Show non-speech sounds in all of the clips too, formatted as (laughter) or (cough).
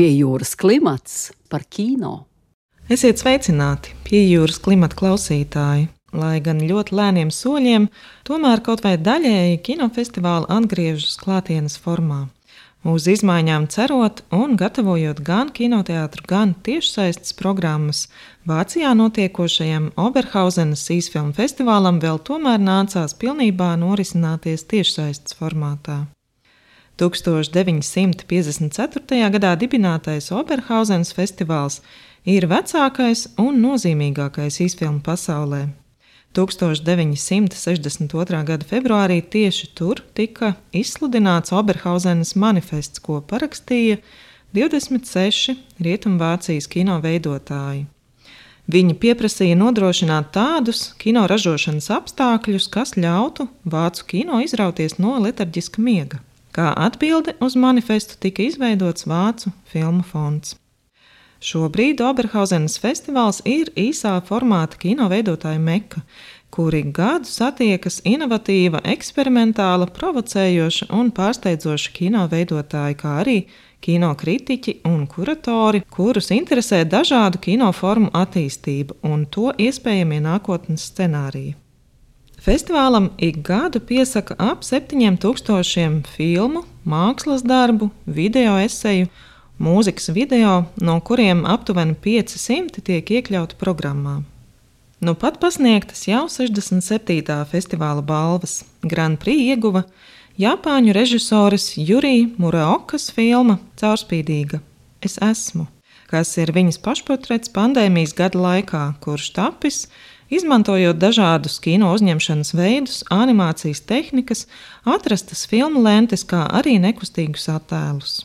Pie jūras klimats par kino. Esiet sveicināti, pie jūras klimata klausītāji! Lai gan ļoti lēniem soļiem, tomēr kaut vai daļēji kinofestivāli atgriežas klātienes formā. Uz izmaiņām cerot un gatavojot gan kinoteātru, gan tiešsaistes programmas, Vācijā notiekošajam Oberhausenas īsfilmu festivālam vēl tomēr nācās pilnībā norisināties tiešsaistes formātā. 1954. gadā dibinātais Oberhausenas festivāls ir vecākais un nozīmīgākais izfilmu pasaulē. 1962. gada februārī tieši tur tika izsludināts Oberhausenas manifests, ko parakstīja 26 Rietumvācijas kino veidotāji. Viņi pieprasīja nodrošināt tādus kino ražošanas apstākļus, kas ļautu vācu kino izrauties no letarģiska miega. Kā atbilde uz manifestu tika izveidots Vācu filmu fonds. Šobrīd Oberhausenas festivāls ir īsā formāta kino veidotāja meka, kuri gadu satiekas inovatīva, eksperimentāla, provocējoša un pārsteidzoša kino veidotāji, kā arī kino kritiķi un kuratori, kurus interesē dažādu kino formu attīstība un to iespējamie nākotnes scenāriji. Festivālam ik gadu piesaka ap 7000 filmu, mākslas darbu, video eseju, mūzikas video, no kuriem aptuveni 500 tiek iekļauti programmā. Nu pat pasniegtas jau 67. festivāla balvas. Grand Prix ieguva Japāņu režisoras Jurija Muraokas filma Caurspīdīga - Es esmu, kas ir viņas pašportrets pandēmijas gada laikā, kurš tapis Izmantojot dažādus kino uzņemšanas veidus, animācijas tehnikas, atrastas filmu lentes, kā arī nekustīgus attēlus.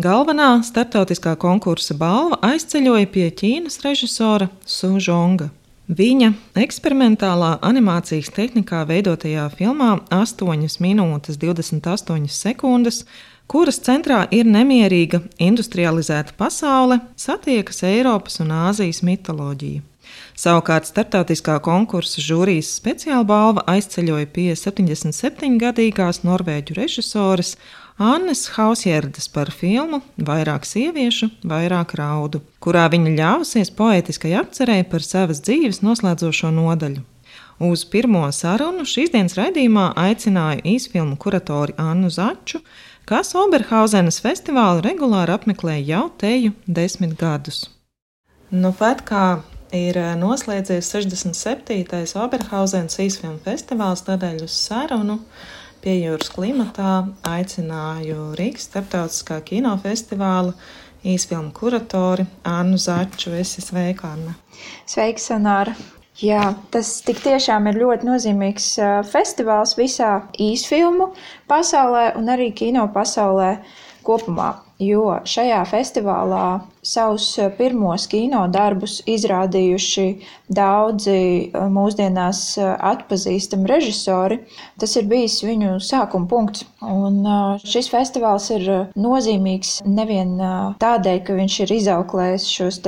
Galvenā starptautiskā konkursa balva aizceļoja pie Ķīnas režisora Sužonga. Viņa eksperimentālā animācijas tehnikā veidotajā filmā 8 minūtes 28 sekundes, kuras centrā ir nemierīga industrializēta pasaule, satiekas Eiropas un Āzijas mitoloģija. Savukārt starptautiskā konkursa žūrijas speciāla balva aizceļoja pie 77-gadīgās norvēģu režisoras Annes Hausjerdas par filmu Vairāk sieviešu, vairāk raudu, kurā viņa ļāvusies poetiskai apcerē par savas dzīves noslēdzošo nodaļu. Uz pirmo sarunu šīs dienas raidījumā aicināju īsfilmu kuratori Annu Začu, kas Oberhausenas festivālu regulāri apmeklē jau teju desmit gadus. Nu, pat kā ir eh, noslēdzies 67. Oberhausenas īsfilmu festivāls, tādēļ uz sarunu pie jūras klimatā aicināju Rīgas starptautiskā kinofestivāla īsfilmu kuratori Annu Začu. Esi sveika, Anna! Sveika, Sanāra! Jā, tas tik tiešām ir ļoti nozīmīgs eh, festivāls visā īsfilmu pasaulē un arī kino pasaulē kopumā. Jo šajā festivālā savus eh, pirmos kino darbus izrādījuši daudzi eh, mūsdienās eh, atpazīstami režisori. Tas ir bijis viņu sākuma punkts. Un šis festivāls ir nozīmīgs nevien tādēļ, ka viņš ir izauklējis šos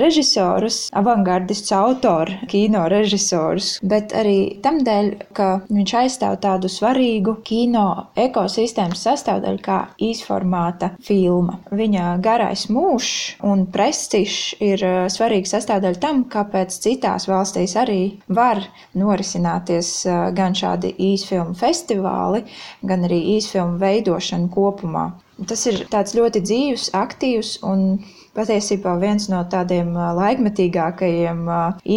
režisorus, avangardistus, autoru, kino režisorus, bet arī tam dēļ, ka viņš aizstāv tādu svarīgu kino ekosistēmas sastāvdaļu kā īsformāta filma. Viņa garais mūžs un prestižs ir eh, svarīga sastāvdaļa tam, kāpēc citās valstīs arī var norisināties eh, gan šādi īsfilmu festivāli, gan arī īsfilmu veidošana kopumā. Tas ir ļoti dzīves, aktīvs un patiesībā viens no tādiem eh, laikmetīgākajiem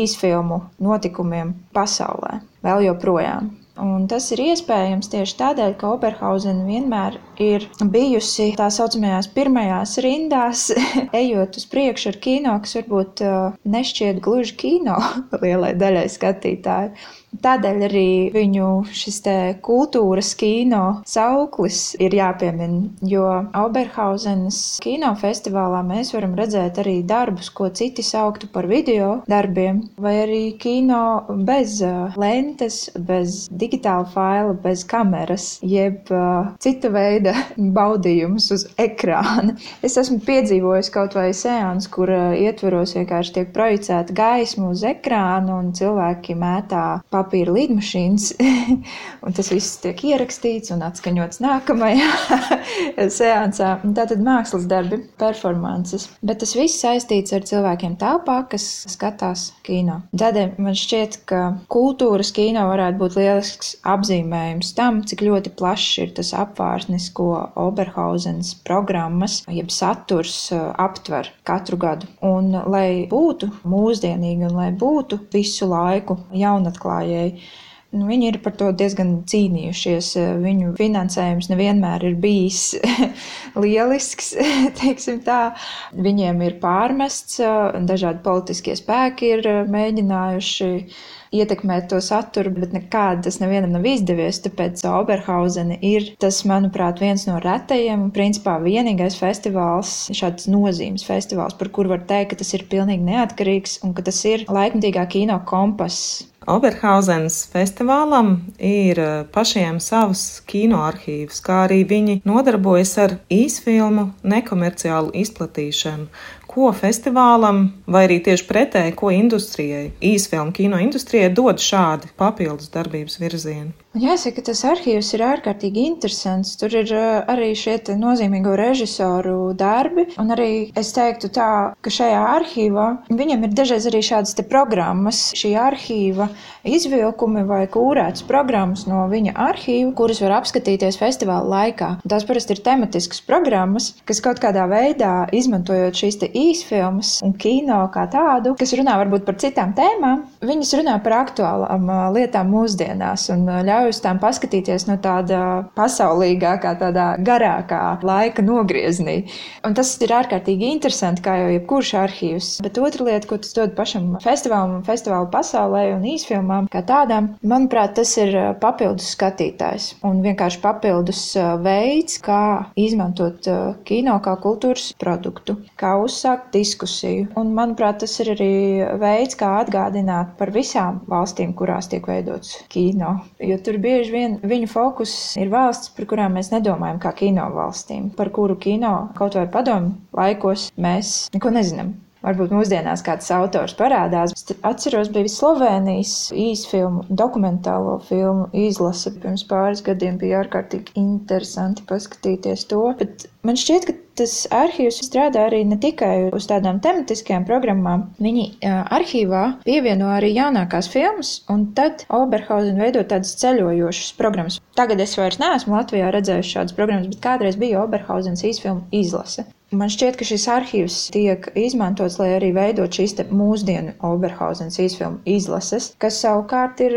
īsfilmu notikumiem pasaulē. Vēl joprojām. Un tas ir iespējams tieši tādēļ, ka Oberhausena vienmēr ir bijusi tā saucamajās pirmajās rindās, (laughs) ejot uz priekšu ar kino, kas varbūt uh, nešķiet gluži kino (laughs) lielai daļai skatītāju. Tādēļ arī viņu šis kultūras kino sauklis ir jāpiemina, jo Oberhausenas kinofestivālā mēs varam redzēt arī darbus, ko citi sauktu par video darbiem, vai arī kino bez uh, lentes, bez digitāla faila, bez kameras, jeb uh, cita veida (laughs) baudījumus uz ekrāna. Es esmu piedzīvojis kaut vai sēnes, kur uh, ietveros vienkārši tiek projicēta gaisma uz ekrāna un cilvēki mētā papildus papīra lidmašīnas, (laughs) un tas viss tiek ierakstīts un atskaņots nākamajā (laughs) seansā. Tātad mākslas darbi, performances. Bet tas viss saistīts ar cilvēkiem telpā, kas skatās kino. Tādēļ man šķiet, ka kultūras kino varētu būt lielisks apzīmējums tam, cik ļoti plašs ir tas apvārsnis, ko Oberhausenas programmas, jeb saturs aptver katru gadu. Un, lai būtu mūsdienīgi un lai būtu visu laiku jaunatklājēji, nu, viņi ir par to diezgan cīnījušies. Viņu finansējums nevienmēr ir bijis (laughs) lielisks. (laughs) Viņiem ir pārmests, dažādi politiskie spēki ir mēģinājuši ietekmēt to saturu, bet nekādi tas nevienam nav izdevies. Tāpēc Oberhausene ir tas, manuprāt, viens no retajiem principā vienīgais festivāls, šāds nozīmes festivāls, par kuru var teikt, ka tas ir pilnīgi neatkarīgs un ka tas ir laikmatīgā kino kompass. Oberhausenas festivālam ir eh, pašiem savs kinoarchīvs, kā arī viņi nodarbojas ar īsfilmu nekomerciālu izplatīšanu, ko festivālam, vai arī tieši pretēji, ko industrijai, īsfilmu kino industrijai dod šādi papildus darbības virzieni. Jāsaka, tas arhīvs ir ārkārtīgi interesants. Tur ir arī šie nozīmīgo režisoru darbi. Un arī es teiktu tā, ka šajā arhīvā viņam ir dažreiz arī šādas programmas, šī arhīva izvilkumi vai kūrētas programmas no viņa arhīva, kuras var apskatīties festivāla laikā. Tās parasti ir tematiskas programmas, kas kaut kādā veidā, izmantojot šīs īsfilmas un kino kā tādu, kas runā varbūt par citām tēmām, viņas runā par aktuālām lietām mūsdienās un ļauj uz tām paskatīties no tāda pasaulīgākā, tādā garākā laika nogriezienī. Un tas ir ārkārtīgi interesanti, kā jau jebkurš arhīvs. Bet otra lieta, ko tas dod pašam festivālam, festivāla pasaulē un īsfilmām kā tādām, manuprāt, tas ir papildus skatītājs un vienkārši papildus veids, kā izmantot kino kā kultūras produktu, kā uzsākt diskusiju. Un, manuprāt, tas ir arī veids, kā atgādināt par visām valstīm, kurās tiek veidots kino. Jo tur bieži vien viņu fokus ir valsts, par kurām mēs nedomājam kā kino valstīm, par kuru kino kaut vai padomu laikos mēs neko nezinām. Varbūt mūsdienās kāds autors parādās. Es atceros, bija Slovenijas īsfilmu, dokumentālo filmu izlase pirms pāris gadiem. Bija ārkārtīgi interesanti paskatīties to. Bet man šķiet, ka tas arhīvs strādā arī ne tikai uz tādām tematiskajām programmām. Viņi arhīvā pievieno arī jaunākās filmas, un tad Oberhausen veido tādas ceļojošas programmas. Tagad es vairs neesmu Latvijā redzējis šādas programmas, bet kādreiz bija Oberhausens īsfilmu izlase. Man šķiet, ka šis arhīvs tiek izmantots, lai arī veidot šīs mūsdienu Oberhausens īsfilmu izlases, kas savukārt ir,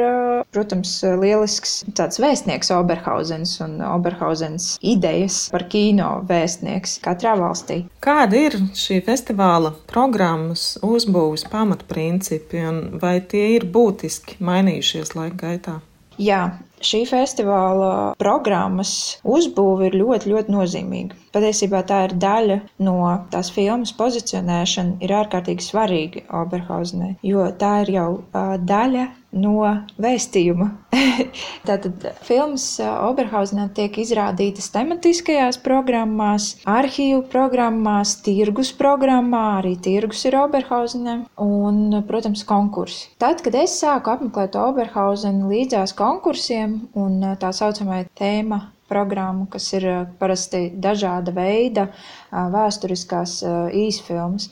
protams, lielisks tāds vēstnieks Oberhausens un Oberhausens idejas par kino vēstnieks katrā valstī. Kāda ir šī festivāla programmas uzbūves pamatprincipi un vai tie ir būtiski mainījušies laika gaitā? Jā, šī festivāla programmas uzbūve ir ļoti, ļoti nozīmīga. Patiesībā tā ir daļa no tās filmas pozicionēšana, ir ārkārtīgi svarīga Oberhausenē, jo tā ir jau daļa no vēstījuma. (laughs) Tātad filmas Oberhausenā tiek izrādītas tematiskajās programmās, arhīvu programmās, tirgus programmā, arī tirgus ir Oberhausenē un, protams, konkursi. Tad, kad es sāku apmeklēt Oberhausenu līdzās konkursiem un tā saucamajai tēma programmu, kas ir eh, parasti dažāda veida eh, vēsturiskās eh, īsfilmas.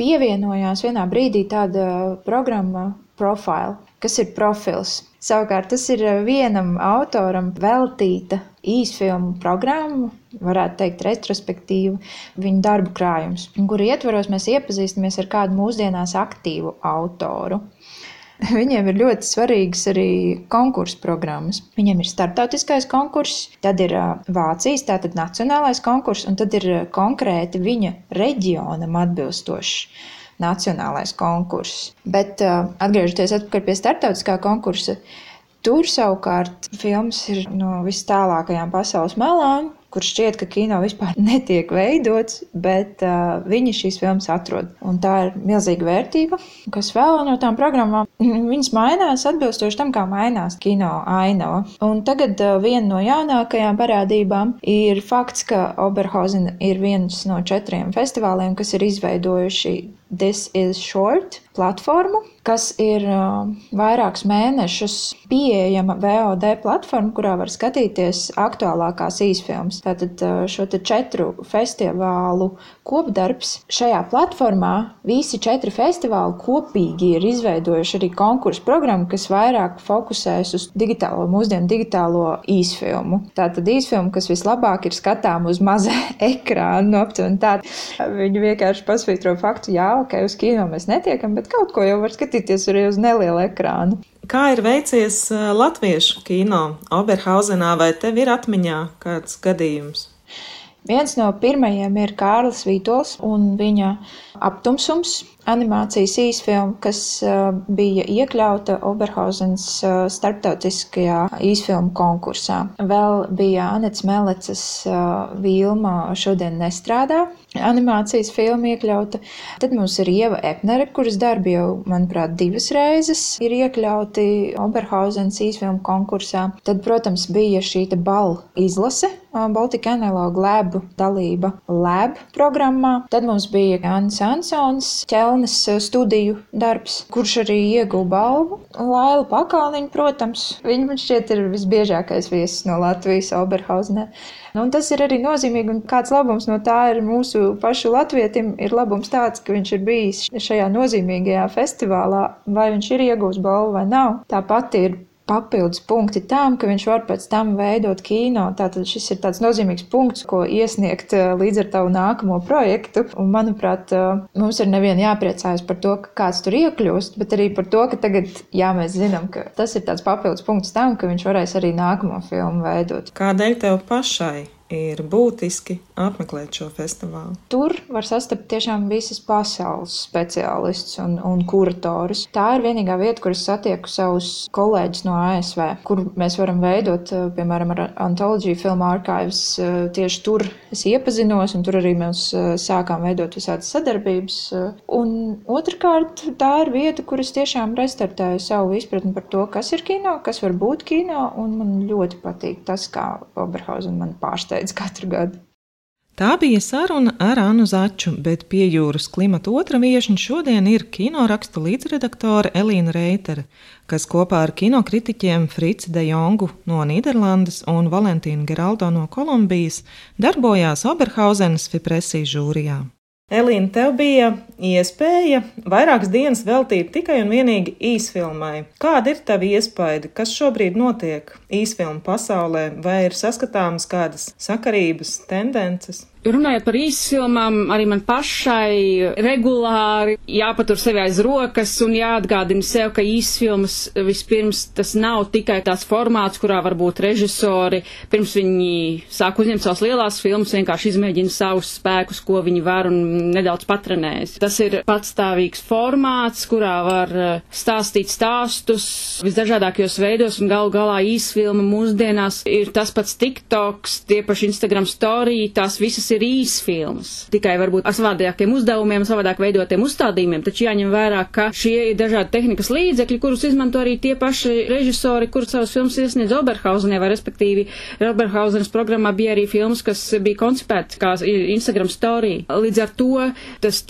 Pievienojās vienā brīdī tāda programma Profile, kas ir profils. Savukārt tas ir vienam autoram veltīta īsfilmu programma, varētu teikt, retrospektīva, viņa darbu krājums, kuru ietvaros mēs iepazīstamies ar kādu mūsdienās aktīvu autoru. (laughs) Viņiem ir ļoti svarīgas arī konkursu programmas. Viņiem ir startautiskais konkurss, tad ir Vācijas, tātad nacionālais konkurss, un tad ir konkrēti viņa reģionam atbilstošs nacionālais konkurss. Bet atgriežoties atpakaļ pie startautiskā konkursa, tur savukārt filmas ir no vis tālākajām pasaules malām kur šķiet, ka kino vispār (laughs) netiek veidots, bet uh, viņi šīs filmas atrod. Un tā ir milzīga vērtība, kas vēl no tām programmām. (laughs) Viņas mainās atbilstoši tam, kā mainās kino ainava. Un tagad uh, viena no jaunākajām parādībām ir fakts, ka Oberhausen ir viens no četriem festivāliem, kas ir izveidojuši This is Short platformu, kas ir uh, vairākus mēnešus pieejama VOD platforma, kurā var skatīties aktuālākās īsfilmas. Tātad šo četru festivālu kopdarbs šajā platformā visi četri festivāli kopīgi ir izveidojuši arī konkursu programmu, kas vairāk fokusējas uz digitālo, mūsdienu digitālo īsfilmu. Tātad īsfilmu, kas vislabāk ir skatām uz maza (laughs) ekrāna, nu, aptuveni tā. Viņi vienkārši pasvītro faktu, jā, ok, uz kino mēs netiekam, bet kaut ko jau var skatīties arī uz nelielu ekrānu. Kā ir veicies latviešu kino Oberhausenā, vai tev ir atmiņā kāds gadījums? Viens no pirmajiem ir Kārlis Vītols un viņa aptumsums, animācijas īsfilma, kas bija iekļauta Oberhausenas uh, starptautiskajā īsfilmu konkursā. Vēl bija Anets Melecas Vilma šodien nestrādā. Animācijas filma iekļauta. Tad mums ir Ieva Epnere, kuras darbi jau, manuprāt, divas reizes ir iekļauti Oberhausenas īsfilmu konkursā. Tad, protams, bija šī balva izlase, Baltika Analog Lab dalība Lab programmā. Tad mums bija Jānis Ansons, ķelnes studiju darbs, kurš arī ieguva balvu. Laila Pakalniņa, protams, viņa man šķiet ir visbiežākais viesis no Latvijas Oberhausenē. Nu, tas ir arī nozīmīgi, un kāds labums no tā ir mūsu pašu latvietim, ir labums tāds, ka viņš ir bijis šajā nozīmīgajā festivālā, vai viņš ir iegūs balvu vai nav. Tāpat ir papildus punkti tam, ka viņš var pēc tam veidot kino. Tātad šis ir tāds nozīmīgs punkts, ko iesniegt eh, līdz ar tavu nākamo projektu. Un, manuprāt, eh, mums ir nevien jāpriecājas par to, ka kāds tur iekļūst, bet arī par to, ka tagad, jā, mēs zinām, ka tas ir tāds papildus punkts tam, ka viņš varēs arī nākamo filmu veidot. Kādēļ tev pašai ir būtiski apmeklēt šo festivālu. Tur var sastapt tiešām visas pasaules speciālistus un, un kuratorus. Tā ir vienīgā vieta, kur es satieku savus kolēģus no ASV, kur mēs varam veidot, eh, piemēram, ar Anthology Film Archives. Eh, tieši tur es iepazinos, un tur arī mēs eh, sākām veidot visādas sadarbības. Un otrkārt, tā ir vieta, kur es tiešām restartēju savu izpratni par to, kas ir kino, kas var būt kino, un man ļoti patīk tas, kā Oberhausen man pārsteidz jābeidz katru gadu. Tā bija saruna ar Anu Začu, bet pie jūras klimata otra viesiņa šodien ir kinorakstu līdzredaktore Elīna Reitere, kas kopā ar kinokritiķiem Fritzi de Jongu no Nīderlandes un Valentīnu Geraldo no Kolumbijas darbojās Oberhausenas Fipresī žūrijā. Elīna, tev bija iespēja vairākas dienas veltīt tikai un vienīgi īsfilmai. Kāda ir tava iespaida, kas šobrīd notiek īsfilmu pasaulē, vai ir saskatāmas kādas sakarības, tendences? Runājot par īsfilmām, arī man pašai regulāri jāpatur sevi aiz rokas un jāatgādina sev, ka īsfilmas vispirms tas nav tikai tās formāts, kurā varbūt režisori pirms viņi sāk uzņemt savas lielās filmas, vienkārši izmēģina savus spēkus, ko viņi var un nedaudz patrenēs. Tas ir patstāvīgs formāts, kurā var eh, stāstīt stāstus visdažādākajos veidos un galu galā īsfilma mūsdienās ir tas pats TikToks, tie paši Instagram story, tās visas ir īsfilmas. Tikai varbūt ar savādākiem uzdevumiem, savādāk veidotiem uzstādījumiem, taču jāņem vērā, ka šie ir dažādi tehnikas līdzekļi, kurus izmanto arī tie paši režisori, kur savus filmas iesniedz Oberhausenē, vai respektīvi Oberhausenes programmā bija arī filmas, kas bija koncipētas kā Instagram story. Līdz ar to tas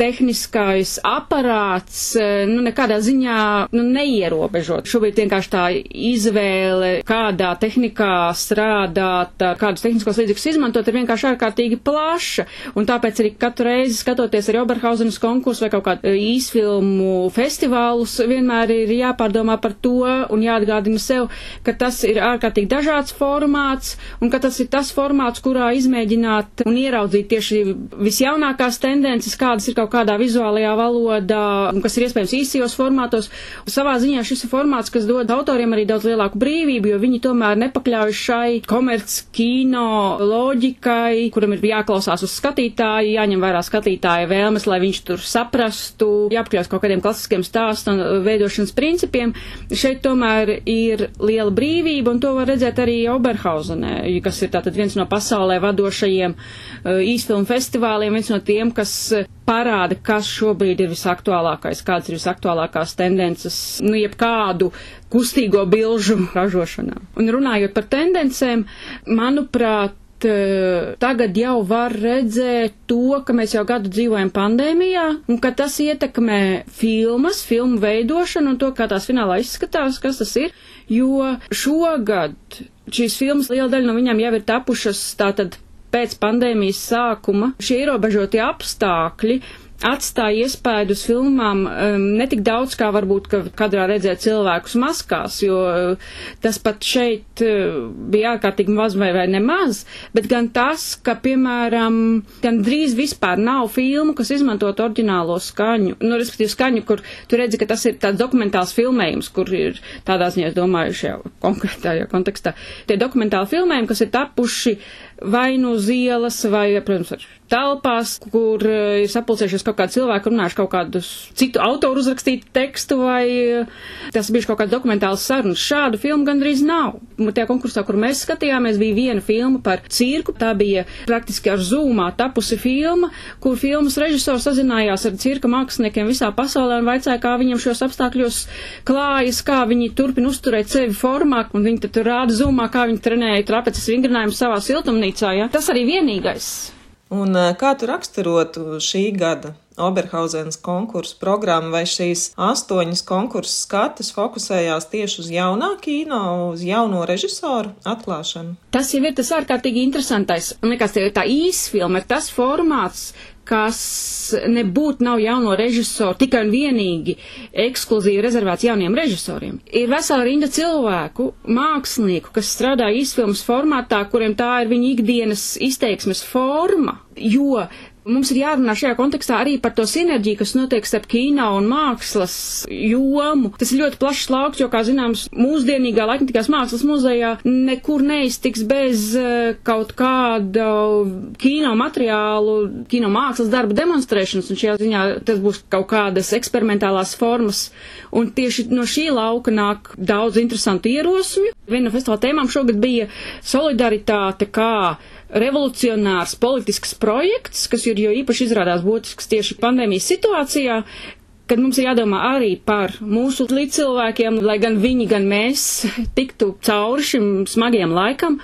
tehniskais aparāts, nu, nekādā ziņā, nu, neierobežot. Šobrīd vienkārši tā izvēle, kādā tehnikā strādāt, kādus tehniskos līdzekļus izmantot, ir vienkārši ārkārtīgi plaša un tāpēc arī katru reizi skatoties arī Oberhausenas konkursu vai kaut kādu īsfilmu festivālus, vienmēr ir jāpārdomā par to un jāatgādina sev, ka tas ir ārkārtīgi dažāds formāts, un ka tas ir tas formāts, kurā izmēģināt un ieraudzīt tieši visjaunākās tendences, kādas ir kaut kādā vizuālajā valodā, kas ir iespējams īsajos formātos. Savā ziņā šis ir formāts, kas dod autoriem arī daudz lielāku brīvību, jo viņi tomēr nepakļauj šai komerc kino loģikai, kuram ir jāklausās uz skatītāju, jāņem vērā skatītāja vēlmes, lai viņš tur saprastu, jāapkļaus kaut kādiem klasiskiem stāstu un veidošanas principiem. Šeit tomēr ir liela brīvība, un to var redzēt arī Oberhausenē, kas ir tātad viens no pasaulē vadošajiem īstfilmu festivāliem, viens no tiem, kas parāda, kas šobrīd ir visaktuālākais, kādas ir visaktuālākās tendences, nu, jebkādu kustīgo bilžu ražošanā. Un runājot par tendencēm, manuprāt, uh, tagad jau var redzēt to, ka mēs jau gadu dzīvojam pandēmijā un ka tas ietekmē filmas, filmu veidošanu un to, kā tās finālā izskatās, kas tas ir, jo šogad šīs filmas liela daļa no viņām jau ir tapušas tātad pēc pandēmijas sākuma. Šie ierobežotie apstākļi atstāja iespēju uz filmām um, netik daudz, kā varbūt ka kadrā redzēt cilvēkus maskās, jo uh, tas pat šeit uh, bija ārkārtīgi maz vai, vai nemaz, bet gan tas, ka, piemēram, gan drīz vispār nav filmu, kas izmantot oriģinālo skaņu, nu, respektīvi skaņu, kur tu redzi, ka tas ir tāds dokumentāls filmējums, kur ir tādā ziņā, es domāju, šajā konkrētajā kontekstā, tie dokumentāli filmējumi, kas ir tapuši vai no uz ielas, vai, protams, telpās, kur eh, ir sapulcējušies kaut kādi cilvēki, runājuši kaut kādus citu autoru uzrakstītu tekstu, vai eh, tas bija kaut kāds dokumentāls sarunas. Šādu filmu gandrīz nav. Tajā konkursā, kur mēs skatījāmies, bija viena filma par cirku. Tā bija praktiski ar zūmā tapusi filma, kur filmas režisors sazinājās ar cirka māksliniekiem visā pasaulē un vaicāja, kā viņiem šos apstākļos klājas, kā viņi turpina uzturēt sevi formā, un viņi tad rāda zūmā, kā viņi trenēja trapeces vingrinājumu savā siltumnīcā. Ja? Tas arī vienīgais. Un kā tu raksturotu šī gada Oberhausenas konkursu programmu, vai šīs astoņas konkursu skatas fokusējās tieši uz jaunā kino, uz jauno režisoru atklāšanu? Tas jau ir tas ārkārtīgi interesantais. Man liekas, tā īsfilma ir tas formāts, kas nebūtu nav jauno režisoru, tikai un vienīgi ekskluzīvi rezervēts jauniem režisoriem. Ir vesela rinda cilvēku, mākslinieku, kas strādā īsfilmas formātā, kuriem tā ir viņa ikdienas izteiksmes forma, jo Mums ir jārunā šajā kontekstā arī par to sinerģiju, kas notiek starp kino un mākslas jomu. Tas ir ļoti plašs lauks, jo, kā zināms, mūsdienīgā laikmatīgās mākslas muzejā nekur neiztiks bez uh, kaut kāda kino materiālu, kino mākslas darba demonstrēšanas, un šajā ziņā tas būs kaut kādas eksperimentālās formas. Un tieši no šī lauka nāk daudz interesantu ierosmju. Viena no festivāla tēmām šogad bija solidaritāte kā revolucionārs politisks projekts, kas ir jo īpaši izrādās būtisks tieši pandēmijas situācijā, kad mums ir jādomā arī par mūsu līdzcilvēkiem, lai gan viņi, gan mēs tiktu cauri šim smagajam laikam.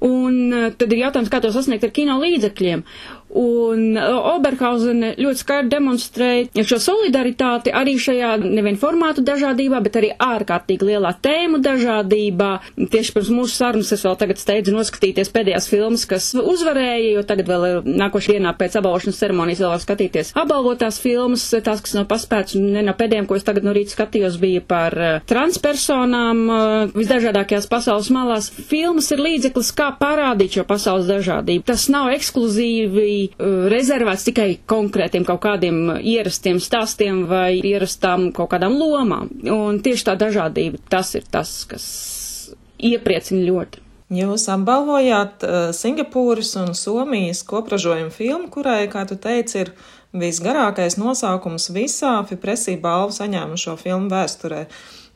Un eh, tad ir jautājums, kā to sasniegt ar kino līdzekļiem. Un Oberhausene ļoti skaidri demonstrēja šo solidaritāti arī šajā nevien formātu dažādībā, bet arī ārkārtīgi lielā tēmu dažādībā. Tieši pirms mūsu sarunas es vēl tagad steidzu noskatīties pēdējās filmas, kas uzvarēja, jo tagad vēl ir nākošajā dienā pēc apbalvošanas ceremonijas vēl var skatīties apbalvotās filmas, tās, kas nav paspēts, un ne no pēdējiem, ko es tagad no rīta skatījos, bija par uh, transpersonām uh, visdažādākajās pasaules malās. Filmas ir līdzeklis, kā parādīt šo pasaules dažādību. Tas nav ekskluzīvi uh, rezervēts tikai konkrētiem kaut kādiem ierastiem stāstiem vai ierastām kaut kādām lomām. Un tieši tā dažādība, tas ir tas, kas iepriecina ļoti. Jūs apbalvojāt uh, Singapūras un Somijas kopražojumu filmu, kurai, kā tu teici, ir visgarākais nosaukums visā Fipresī balvu saņēmušo filmu vēsturē.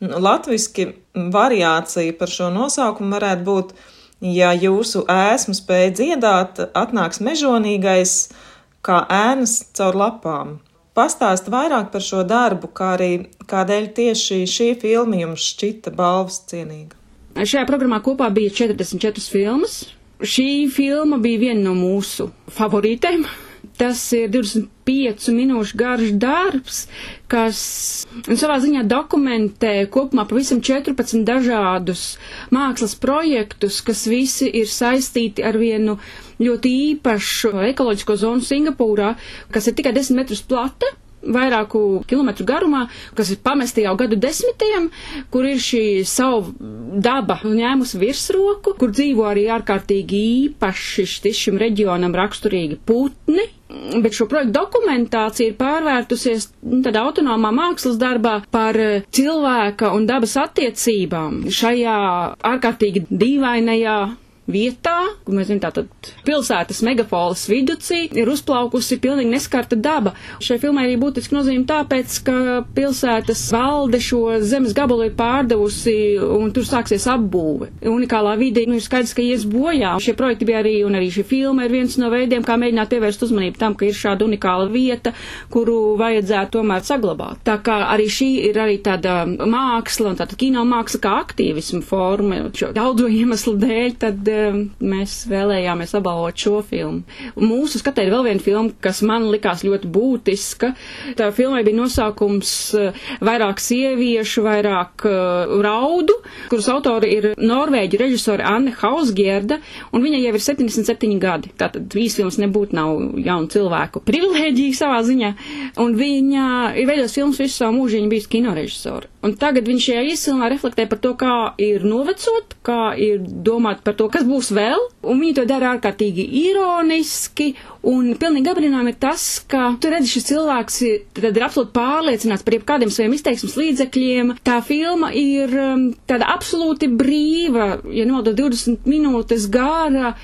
Latviski variācija par šo nosaukumu varētu būt Ja jūsu ēsmu spēj dziedāt, atnāks mežonīgais kā ēnas caur lapām. Pastāst vairāk par šo darbu, kā arī kādēļ tieši šī filma jums šķita balvas cienīga. Šajā programmā kopā bija 44 filmas. Šī filma bija viena no mūsu favorītēm. Tas ir 25 minūšu garš darbs, kas savā ziņā dokumentē kopumā pavisam 14 dažādus mākslas projektus, kas visi ir saistīti ar vienu ļoti īpašu ekoloģisko zonu Singapūrā, kas ir tikai 10 metrus plata vairāku kilometru garumā, kas ir pamesti jau gadu desmitiem, kur ir šī savu daba ņēmusi virsroku, kur dzīvo arī ārkārtīgi īpaši šim reģionam raksturīgi putni. Bet šo projektu dokumentācija ir pārvērtusies nu, tādā autonomā mākslas darbā par cilvēka un dabas attiecībām šajā ārkārtīgi dīvainajā vietā, kur mēs zinām, tātad pilsētas megapolis viducī, ir uzplaukusi pilnīgi neskarta daba. Šai filmai arī būtiski nozīme tāpēc, ka pilsētas valde šo zemes gabalu ir pārdevusi un tur sāksies apbūve. Unikālā vide, nu, ir skaidrs, ka ies bojā. Šie projekti bija arī, un arī šī filma ir viens no veidiem, kā mēģināt pievērst uzmanību tam, ka ir šāda unikāla vieta, kuru vajadzētu tomēr saglabāt. Tā kā arī šī ir arī tāda māksla un tāda kino māksla kā aktīvismu forma, šo daudzo iemeslu dēļ, tad mēs vēlējāmies apbalvot šo filmu. Mūsu skatē ir vēl viena filma, kas man likās ļoti būtiska. Tā filmai bija nosaukums uh, vairāk sieviešu, vairāk uh, raudu, kuras autori ir norvēģi režisori Anne Hausgierda, un viņai jau ir 77 gadi. Tātad vīs filmas nebūtu nav jaunu cilvēku privilēģija savā ziņā, un viņa ir veidojis filmas visu savu mūžu, viņa bijusi kinorežisori. Un tagad viņš šajā īsilnā reflektē par to, kā ir novecot, kā ir domāt par to, kas būs vēl, un viņi to dara ārkārtīgi ironiski, un pilnīgi apbrīnām ir tas, ka tu redzi, šis cilvēks tad ir absolūti pārliecināts par jebkādiem saviem izteiksmes līdzekļiem. Tā filma ir um, tāda absolūti brīva, ja nodo 20 minūtes gara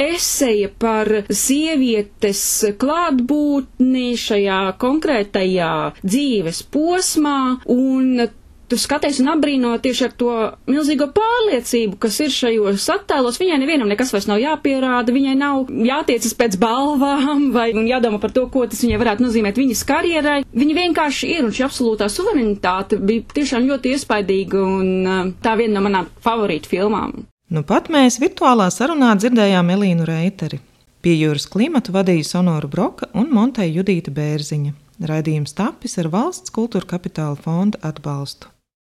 eseja par sievietes klātbūtni šajā konkrētajā dzīves posmā, un tu skaties un apbrīno tieši ar to milzīgo pārliecību, kas ir šajos attēlos. Viņai nevienam nekas vairs nav jāpierāda, viņai nav jātiecas pēc balvām vai jādomā par to, ko tas viņai varētu nozīmēt viņas karjerai. Viņa vienkārši ir un šī absolūtā suverenitāte bija tiešām ļoti iespaidīga un uh, tā viena no manām favorītu filmām. Nu pat mēs virtuālā sarunā dzirdējām Elīnu Reiteri. Pie jūras klimatu vadīja Sonoru Broka un Monteja Judīta Bērziņa. Raidījums tapis ar valsts kultūra kapitāla fonda atbalstu.